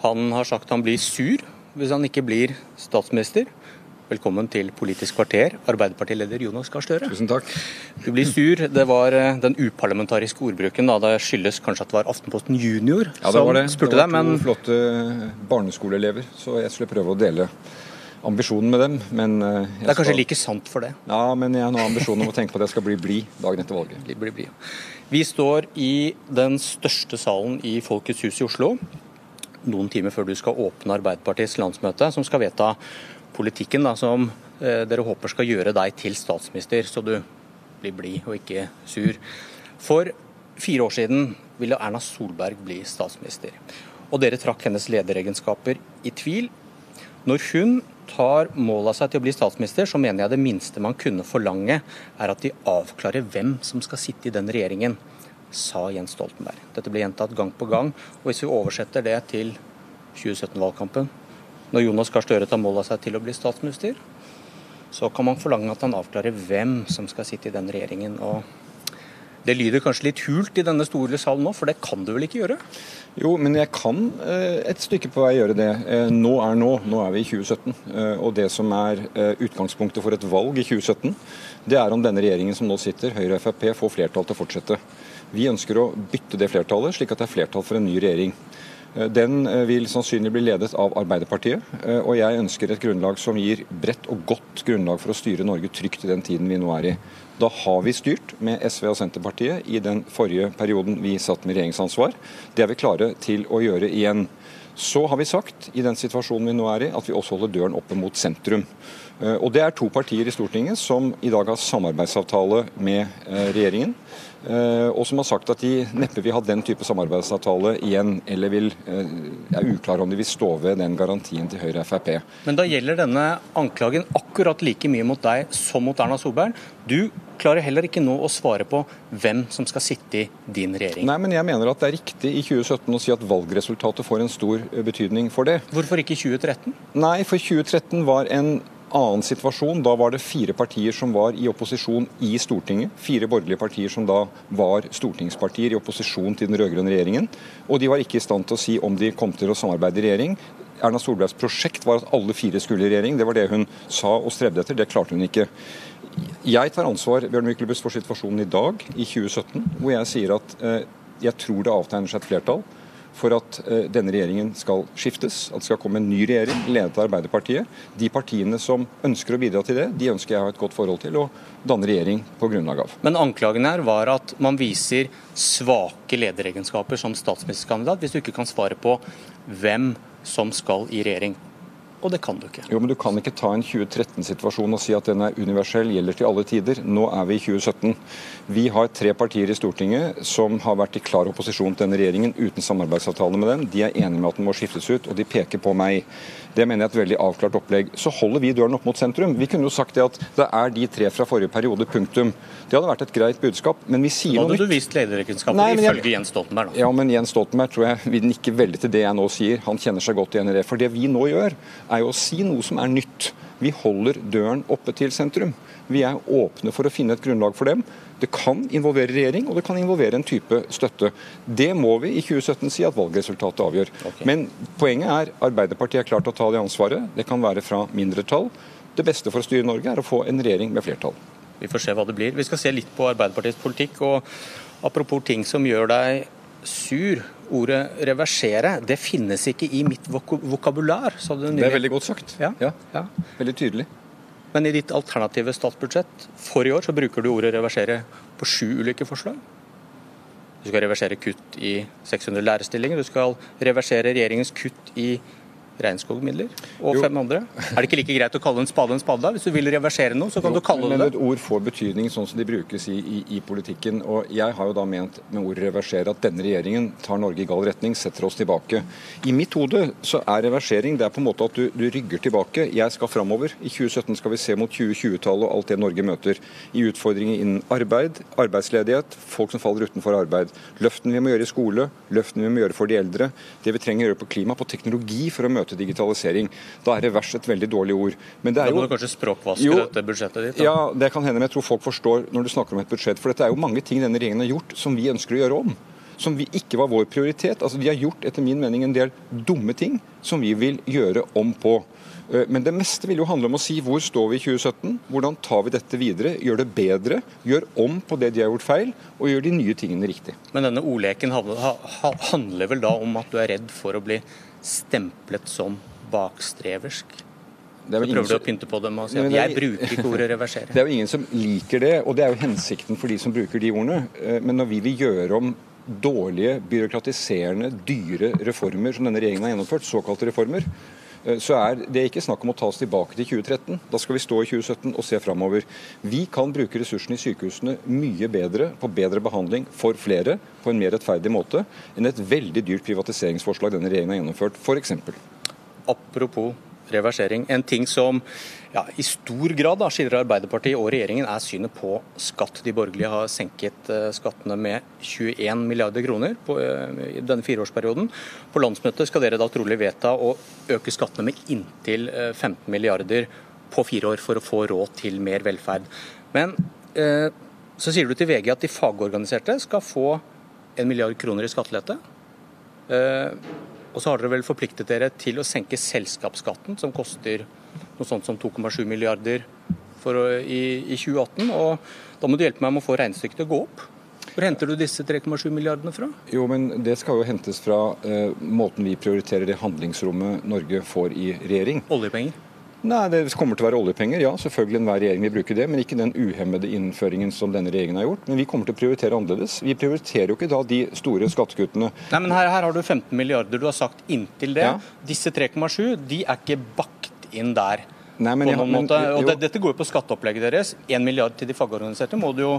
Han har sagt han blir sur hvis han ikke blir statsminister. Velkommen til Politisk kvarter, Arbeiderpartileder Jonas Gahr Støre. Tusen takk. Du blir sur. Det var eh, den uparlamentariske ordbruken. da. Det skyldes kanskje at det var Aftenposten Junior ja, det var det. spurte det var deg, men to flotte barneskoleelever, så jeg skulle prøve å dele ambisjonen med dem. Men eh, jeg det er kanskje skal... like sant for det. Ja, men jeg har nå ambisjonen om å tenke på at jeg skal bli blid dagen etter valget. Bli, bli, bli. Vi står i den største salen i Folkets hus i Oslo. Noen timer før du skal åpne Arbeiderpartiets landsmøte, som skal vedta politikken da, som eh, dere håper skal gjøre deg til statsminister, så du blir blid og ikke sur. For fire år siden ville Erna Solberg bli statsminister. Og dere trakk hennes lederegenskaper i tvil. Når hun tar mål av seg til å bli statsminister, så mener jeg det minste man kunne forlange, er at de avklarer hvem som skal sitte i den regjeringen, sa Jens Stoltenberg. Dette ble gjentatt gang på gang. Og hvis vi oversetter det til 2017-valgkampen, når Jonas Gahr Støre tar mål av seg til å bli statsminister, så kan man forlange at han avklarer hvem som skal sitte i den regjeringen. og det lyder kanskje litt hult i denne store salen nå, for det kan du vel ikke gjøre? Jo, men jeg kan eh, et stykke på vei gjøre det. Eh, nå er nå. Nå er vi i 2017. Eh, og det som er utgangspunktet for et valg i 2017, det er om denne regjeringen som nå sitter, Høyre og Frp, får flertall til å fortsette. Vi ønsker å bytte det flertallet, slik at det er flertall for en ny regjering. Eh, den eh, vil sannsynlig bli ledet av Arbeiderpartiet, eh, og jeg ønsker et grunnlag som gir bredt og godt grunnlag for å styre Norge trygt i den tiden vi nå er i. Da har vi styrt med SV og Senterpartiet i den forrige perioden vi satt med regjeringsansvar. Det er vi klare til å gjøre igjen. Så har vi sagt i den situasjonen vi nå er i, at vi også holder døren oppe mot sentrum. Og Det er to partier i Stortinget som i dag har samarbeidsavtale med regjeringen. Eh, og som har sagt at de neppe vil ha den type samarbeidsavtale igjen, eller vil, eh, er uklare om de vil stå ved den garantien til Høyre og Frp. Men da gjelder denne anklagen akkurat like mye mot deg som mot Erna Solberg. Du klarer heller ikke nå å svare på hvem som skal sitte i din regjering. Nei, men jeg mener at det er riktig i 2017 å si at valgresultatet får en stor eh, betydning for det. Hvorfor ikke 2013? Nei, for 2013 var en annen situasjon. Da var det fire partier som var i opposisjon i Stortinget. Fire borgerlige partier som da var stortingspartier i opposisjon til den rød-grønne regjeringen. Og de var ikke i stand til å si om de kom til å samarbeide i regjering. Erna Solbergs prosjekt var at alle fire skulle i regjering. Det var det hun sa og strevde etter. Det klarte hun ikke. Jeg tar ansvar Bjørn Myklebust, for situasjonen i dag, i 2017, hvor jeg sier at eh, jeg tror det avtegner seg et flertall for at eh, denne regjeringen skal skiftes, at det skal komme en ny regjering ledet av Arbeiderpartiet. De partiene som ønsker å bidra til det, de ønsker jeg å ha et godt forhold til og danne regjering på grunnlag av. Men anklagen her var at man viser svake lederegenskaper som statsministerkandidat, hvis du ikke kan svare på hvem som skal i regjering og det kan du ikke. Jo, men Du kan ikke ta en 2013-situasjon og si at den er universell, gjelder til alle tider. Nå er vi i 2017. Vi har tre partier i Stortinget som har vært i klar opposisjon til denne regjeringen uten samarbeidsavtale med dem. De er enige med at den må skiftes ut, og de peker på meg. Det mener jeg er et veldig avklart opplegg. Så holder vi døren opp mot sentrum. Vi kunne jo sagt det at det er de tre fra forrige periode, punktum. Det hadde vært et greit budskap, men vi sier noe nytt. Nå hadde du vist lederegenskaper ifølge Jens Stoltenberg. Da. Ja, men Jens Stoltenberg tror jeg vil nikke veldig til det jeg nå sier. Han kjenner seg godt igjen i det. For det vi nå gjør, er jo å si noe som er nytt. Vi holder døren oppe til sentrum. Vi er åpne for å finne et grunnlag for dem. Det kan involvere regjering, og det kan involvere en type støtte. Det må vi i 2017 si at valgresultatet avgjør. Okay. Men poenget er Arbeiderpartiet er klart til å ta det ansvaret. Det kan være fra mindretall. Det beste for å styre Norge er å få en regjering med flertall. Vi får se hva det blir. Vi skal se litt på Arbeiderpartiets politikk. og Apropos ting som gjør deg sur. Ordet 'reversere' det finnes ikke i mitt vok vokabular. Det er veldig godt sagt. Ja. ja. ja. Veldig tydelig. Men i ditt alternative statsbudsjett for i år så bruker du ordet 'reversere' på sju ulike forslag. Du skal reversere kutt i 600 lærerstillinger. Du skal reversere regjeringens kutt i regnskogmidler og jo. fem andre. Er det ikke like greit å kalle en spade en spade? Hvis du vil reversere noe, så kan jo, du kalle men det det. Men et ord får betydning sånn som de brukes i, i, i, politikken. Og jeg har jo da ment med ordet reversere at denne regjeringen tar Norge i gal retning, setter oss tilbake. I mitt hode så er reversering det er på en måte at du, du rygger tilbake. Jeg skal framover. I 2017 skal vi se mot 2020-tallet og alt det Norge møter. I utfordringer innen arbeid, arbeidsledighet, folk som faller utenfor arbeid. Løftene vi må gjøre i skole, løftene vi må gjøre for de eldre, det vi trenger å gjøre på klima, på teknologi for å møte møte digitalisering. Da er revers et veldig dårlig ord. Men det er da må du kanskje språkvaske jo, dette budsjettet ditt? Da. Ja, det kan hende. Men jeg tror folk forstår når du snakker om et budsjett. For dette er jo mange ting denne regjeringen har gjort som vi ønsker å gjøre om. som vi ikke var vår prioritet. Altså, De har gjort etter min mening en del dumme ting som vi vil gjøre om på. Eh, men det meste vil jo handle om å si hvor står vi i 2017, hvordan tar vi dette videre, gjør det bedre, gjør om på det de har gjort feil, og gjør de nye tingene riktig. Men denne ordleken handler vel da om at du er redd for å bli stemplet som bakstreversk? Så prøver du å pynte på dem og si at jeg bruker ikke ordet reversere. Det er jo ingen som liker det, og det er jo hensikten for de som bruker de ordene. Eh, men når vi vil gjøre om dårlige, byråkratiserende, dyre reformer som denne regjeringen har gjennomført, såkalte reformer, så er det ikke snakk om å ta oss tilbake til 2013. Da skal vi stå i 2017 og se framover. Vi kan bruke ressursene i sykehusene mye bedre på bedre behandling for flere på en mer rettferdig måte enn et veldig dyrt privatiseringsforslag denne regjeringen har gjennomført, f.eks. Apropos reversering. En ting som ja, i stor grad da, skiller Arbeiderpartiet og regjeringen, er synet på skatt. De borgerlige har senket uh, skattene med 21 milliarder kroner på, uh, i denne fireårsperioden. På landsmøtet skal dere da trolig vedta å øke skattene med inntil uh, eh, 15 milliarder på fire år for å få råd til mer velferd. Men så sier du til VG at de fagorganiserte skal få en milliard kroner i skattelette. Og så har dere vel forpliktet dere til å senke selskapsskatten, som koster noe sånt som 2,7 milliarder å, i, i, 2018. Og da må du hjelpe meg med å få regnestykket til å gå opp. Hvor henter du disse 3,7 milliardene fra? Jo, men Det skal jo hentes fra eh, måten vi prioriterer det handlingsrommet Norge får i regjering. Oljepenger? Nei, Det kommer til å være oljepenger, ja. Selvfølgelig enhver regjering vil bruke det. Men ikke den uhemmede innføringen som denne regjeringen har gjort. Men vi kommer til å prioritere annerledes. Vi prioriterer jo ikke da de store skattekuttene. Nei, men her, her har du 15 milliarder. Du har sagt inntil det. Ja. Disse 3,7 de er ikke bakt inn der. Nei, men, noen men. Og det, dette går jo på skatteopplegget deres. 1 milliard til de fagorganiserte må du jo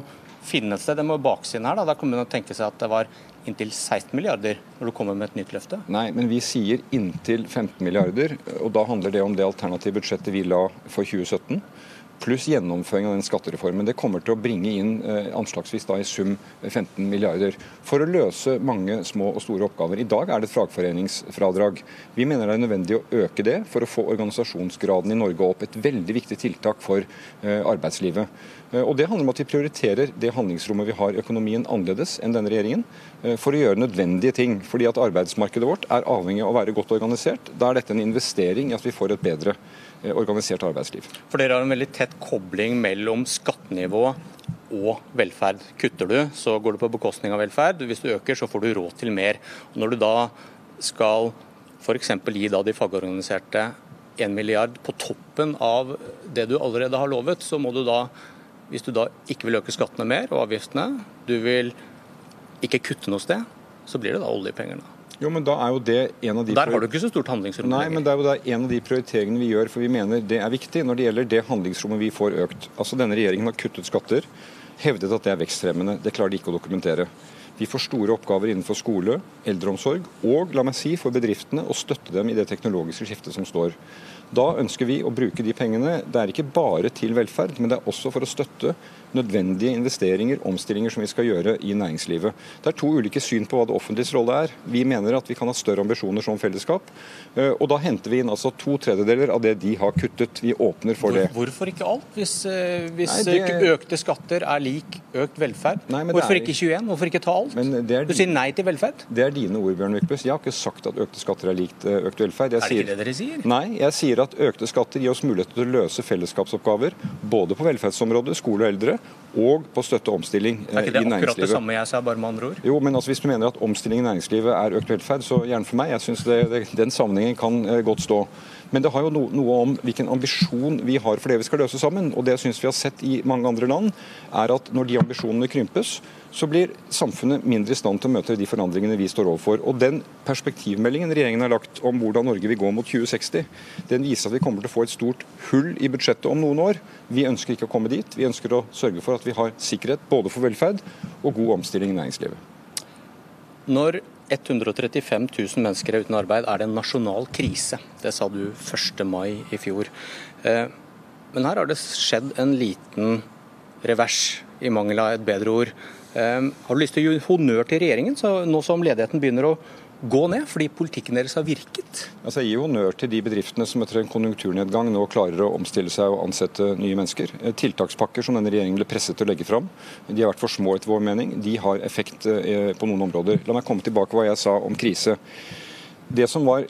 finne et sted. Det må inn her. Da, da kan man tenke seg at det var inntil 16 milliarder når du kommer med et nytt løfte? Nei, men vi sier inntil 15 milliarder. og Da handler det om det alternative budsjettet vi la for 2017 pluss gjennomføring av den skattereformen. Det kommer til å bringe inn eh, anslagsvis da i sum 15 milliarder for å løse mange små og store oppgaver. I dag er det et fagforeningsfradrag. Vi mener det er nødvendig å øke det for å få organisasjonsgraden i Norge opp. Et veldig viktig tiltak for eh, arbeidslivet. Eh, og Det handler om at vi prioriterer det handlingsrommet vi har i økonomien annerledes enn denne regjeringen, for å gjøre nødvendige ting. Fordi at arbeidsmarkedet vårt er avhengig av å være godt organisert. Da er dette en investering i at vi får et bedre organisert arbeidsliv. For Dere har en veldig tett kobling mellom skattenivå og velferd. Kutter du, så går det på bekostning av velferd. Hvis du øker, så får du råd til mer. Og når du da skal f.eks. gi da de fagorganiserte 1 milliard på toppen av det du allerede har lovet, så må du da, hvis du da ikke vil øke skattene mer og avgiftene, du vil ikke kutte noe sted, så blir det da oljepenger. Jo, men da er jo det en av de... Der har du ikke så stort handlingsrom. Nei, men det er jo det en av de prioriteringene vi gjør, for vi mener det er viktig når det gjelder det handlingsrommet vi får økt. Altså Denne regjeringen har kuttet skatter, hevdet at det er vekstfremmende. Det klarer de ikke å dokumentere. Vi får store oppgaver innenfor skole, eldreomsorg og la meg si, for bedriftene å støtte dem i det teknologiske skiftet som står. Da ønsker vi å bruke de pengene. Det er ikke bare til velferd, men det er også for å støtte nødvendige investeringer, omstillinger som vi skal gjøre i næringslivet. Det er to ulike syn på hva det offentliges rolle er. Vi mener at vi kan ha større ambisjoner som fellesskap. Eh, og da henter vi inn altså to tredjedeler av det de har kuttet. Vi åpner for det. Hvorfor ikke alt, hvis, eh, hvis Nei, det... økte skatter er lik økt velferd? Nei, Hvorfor er... ikke 21? Hvorfor ikke ta alt? Er... Du sier nei til velferd? Det er dine ord, Bjørn Myklebust. Jeg har ikke sagt at økte skatter er likt eh, økt velferd. Jeg er det sier... ikke det dere sier? Nei, jeg sier at økte skatter gir oss mulighet til å løse fellesskapsoppgaver både på velferdsområdet, skole og eldre, og på støtte og omstilling i næringslivet. Er ikke det akkurat det samme jeg sa, bare med andre ord? Jo, men altså, Hvis du mener at omstilling i næringslivet er økt velferd, så gjerne for meg. Jeg syns den sammenhengen kan eh, godt stå. Men det har jo no, noe om hvilken ambisjon vi har for det vi skal løse sammen. Og det syns vi har sett i mange andre land, er at når de ambisjonene krympes, så blir samfunnet mindre i stand til å møte de forandringene vi står overfor. Og Den perspektivmeldingen regjeringen har lagt om hvordan Norge vil gå mot 2060, den viser at vi kommer til å få et stort hull i budsjettet om noen år. Vi ønsker ikke å komme dit. Vi ønsker å sørge for at vi har sikkerhet både for velferd og god omstilling i næringslivet. Når 135 000 mennesker er uten arbeid, er det en nasjonal krise. Det sa du 1. mai i fjor. Eh, men her har det skjedd en liten revers, i mangel av et bedre ord. Ehm, har du lyst til å gi honnør til regjeringen, nå som ledigheten begynner å gå ned, fordi politikken deres har virket? Altså, jeg gir honnør til de bedriftene som etter en konjunkturnedgang nå klarer å omstille seg og ansette nye mennesker. Eh, tiltakspakker som denne regjeringen ble presset til å legge fram, de har vært for små etter vår mening. De har effekt eh, på noen områder. La meg komme tilbake hva jeg sa om krise. Det som var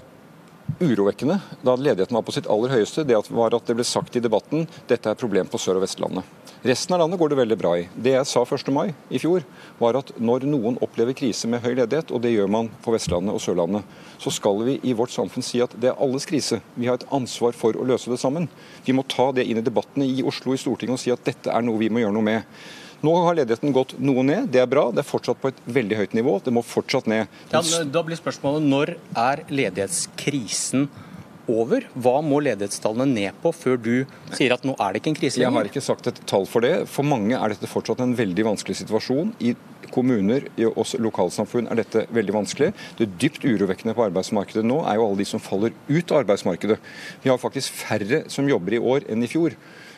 urovekkende da ledigheten var på sitt aller høyeste, det var at det ble sagt i debatten dette er et problem på Sør- og Vestlandet. Resten av landet går det veldig bra i. Det jeg sa 1. mai i fjor, var at når noen opplever krise med høy ledighet, og det gjør man på Vestlandet og Sørlandet, så skal vi i vårt samfunn si at det er alles krise. Vi har et ansvar for å løse det sammen. Vi må ta det inn i debattene i Oslo i Stortinget og si at dette er noe vi må gjøre noe med. Nå har ledigheten gått noe ned, det er bra. Det er fortsatt på et veldig høyt nivå. Det må fortsatt ned. Ja, da blir spørsmålet når er ledighetskrisen over? Hva må ledighetstallene ned på før du sier at nå er det ikke en krise lenger? Jeg har ikke sagt et tall for det. For mange er dette fortsatt en veldig vanskelig situasjon. I kommuner i oss lokalsamfunn er dette veldig vanskelig. Det dypt urovekkende på arbeidsmarkedet nå er jo alle de som faller ut av arbeidsmarkedet. Vi har faktisk færre som jobber i år enn i fjor.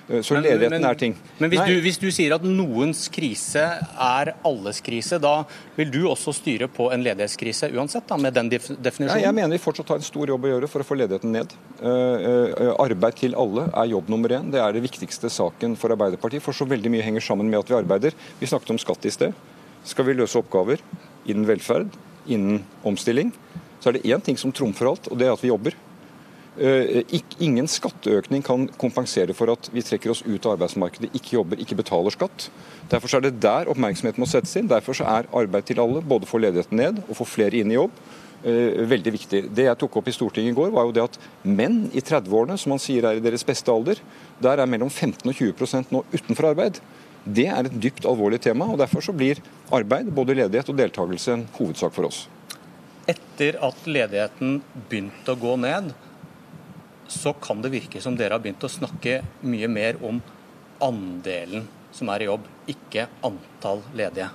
Eh, så men, ledigheten men, er ting. Men hvis du, hvis du, sier at noens krise er alles krise, da vil du også styre på en ledighetskrise uansett, da, med den definisjonen? Nei, jeg mener vi fortsatt har en stor jobb å gjøre for å få ledigheten ned. Uh, uh, arbeid til alle er jobb nummer én. Det er det viktigste saken for Arbeiderpartiet. For så veldig mye henger sammen med at vi arbeider. Vi snakket om skatt i sted. Skal vi løse oppgaver innen velferd, innen omstilling, så er det én ting som trumfer alt, og det er at vi jobber. Eh, ingen skatteøkning kan kompensere for at vi trekker oss ut av arbeidsmarkedet, ikke jobber, ikke betaler skatt. Derfor er det der oppmerksomheten må settes inn. Derfor er arbeid til alle, både få ledigheten ned og få flere inn i jobb, eh, veldig viktig. Det jeg tok opp i Stortinget i går, var jo det at menn i 30-årene, som man sier er i deres beste alder, der er mellom 15 og 20% nå utenfor arbeid. Det er et dypt alvorlig tema, og derfor så blir arbeid, både ledighet og deltakelse, en hovedsak for oss. Etter at ledigheten begynte å gå ned, så kan det virke som dere har begynt å snakke mye mer om andelen som er i jobb, ikke antall ledige.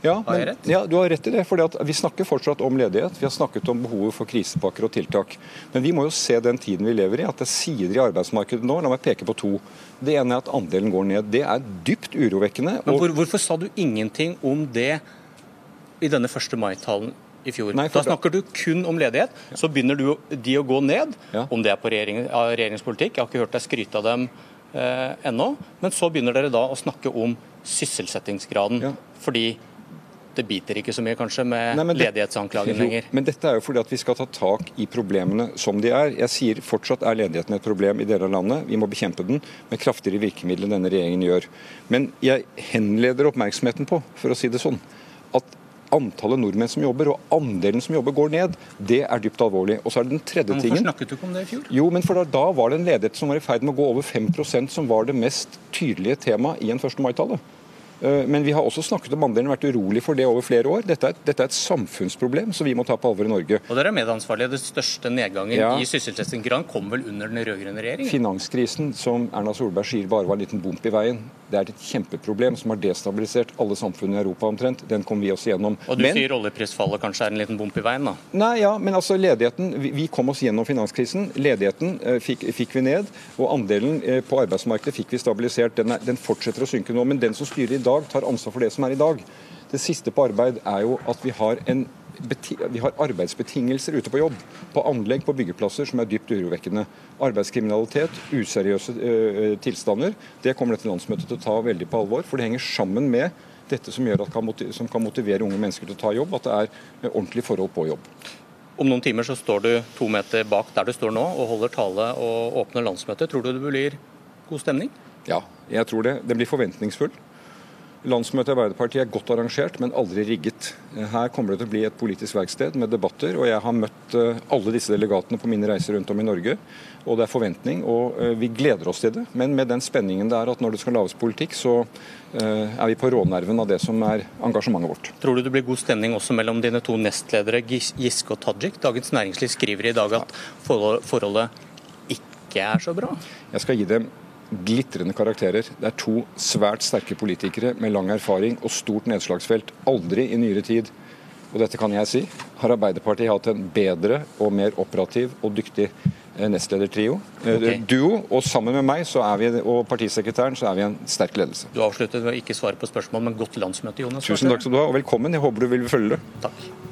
Ja, men, ja, du har rett i det. for Vi snakker fortsatt om ledighet. Vi har snakket om behovet for krisepakker og tiltak. Men vi må jo se den tiden vi lever i. At det er sider i arbeidsmarkedet nå. La meg peke på to. Det ene er at andelen går ned. Det er dypt urovekkende. Men hvor, Hvorfor sa du ingenting om det i denne 1. mai-talen i fjor. Nei, da snakker du kun om ledighet. Ja. Så begynner du, de å gå ned, ja. om det er på regjering, regjeringspolitikk. Jeg har ikke hørt deg skryte av dem eh, ennå. Men så begynner dere da å snakke om sysselsettingsgraden. Ja. Fordi det biter ikke så mye kanskje med Nei, ledighetsanklagen lenger. Men dette er jo fordi at vi skal ta tak i problemene som de er. Jeg sier fortsatt er ledigheten et problem i deler av landet. Vi må bekjempe den med kraftigere virkemidler enn denne regjeringen gjør. Men jeg henleder oppmerksomheten på, for å si det sånn, at antallet nordmenn som jobber og andelen som jobber går ned, det er dypt alvorlig. Og så er det den tredje tingen. Hvorfor snakket du ikke om det i fjor? Jo, men for da, da var det en ledighet som var i ferd med å gå over 5% som var det mest tydelige temaet i en 1. mai-tale. Eh, men vi har også snakket om andelen vært urolig for det over flere år. Dette er, dette er, et samfunnsproblem som vi må ta på alvor i Norge. Og dere er medansvarlige. Den største nedgangen ja. i sysselsettingsgrad kom vel under den rød-grønne regjeringen? Finanskrisen, som Erna Solberg sier bare var en liten bump i veien, det er et kjempeproblem som har destabilisert alle samfunn i Europa omtrent. Den kom vi oss igjennom. Og du men, sier oljeprisfallet kanskje er en liten bump i veien, da? Nei, ja, men altså ledigheten Vi, vi kom oss gjennom finanskrisen. Ledigheten eh, fikk, fikk, vi ned. Og andelen eh, på arbeidsmarkedet fikk vi stabilisert. Den, er, den fortsetter å synke nå. Men den som styrer i dag, tar ansvar for det som er i dag. Det siste på arbeid er jo at vi har en vi har arbeidsbetingelser ute på jobb, på anlegg, på byggeplasser, som er dypt urovekkende. Arbeidskriminalitet, useriøse ø, tilstander, det kommer dette landsmøtet til å ta veldig på alvor. For det henger sammen med dette som, gjør at, som kan motivere unge mennesker til å ta jobb, at det er ordentlige forhold på jobb. Om noen timer så står du to meter bak der du står nå og holder tale og åpner landsmøtet. Tror du det blir god stemning? Ja, jeg tror det. Den blir forventningsfull. Landsmøtet i Arbeiderpartiet er godt arrangert, men aldri rigget. Her kommer det til å bli et politisk verksted med debatter, og jeg har møtt eh, alle disse delegatene på mine reiser rundt om i Norge. Og det er forventning, og eh, vi gleder oss til det. Men med den spenningen det er at når det skal lages politikk, så eh, er vi på rånerven av det som er engasjementet vårt. Tror du det blir god stemning også mellom dine to nestledere, Giske og Tajik? Dagens Næringsliv skriver i dag at forholdet ikke er så bra? Jeg skal gi dem glitrende karakterer. Det er to svært sterke politikere med lang erfaring og stort nedslagsfelt. Aldri i nyere tid, og dette kan jeg si, har Arbeiderpartiet hatt en bedre og mer operativ og dyktig eh, nestledertrio. Eh, okay. Duo, og sammen med meg vi, og partisekretæren så er vi en sterk ledelse. Du avsluttet med å ikke svare på spørsmål, men godt landsmøte, Jonas. Tusen takk skal du ha, og velkommen. Jeg håper du vil følge det. Takk.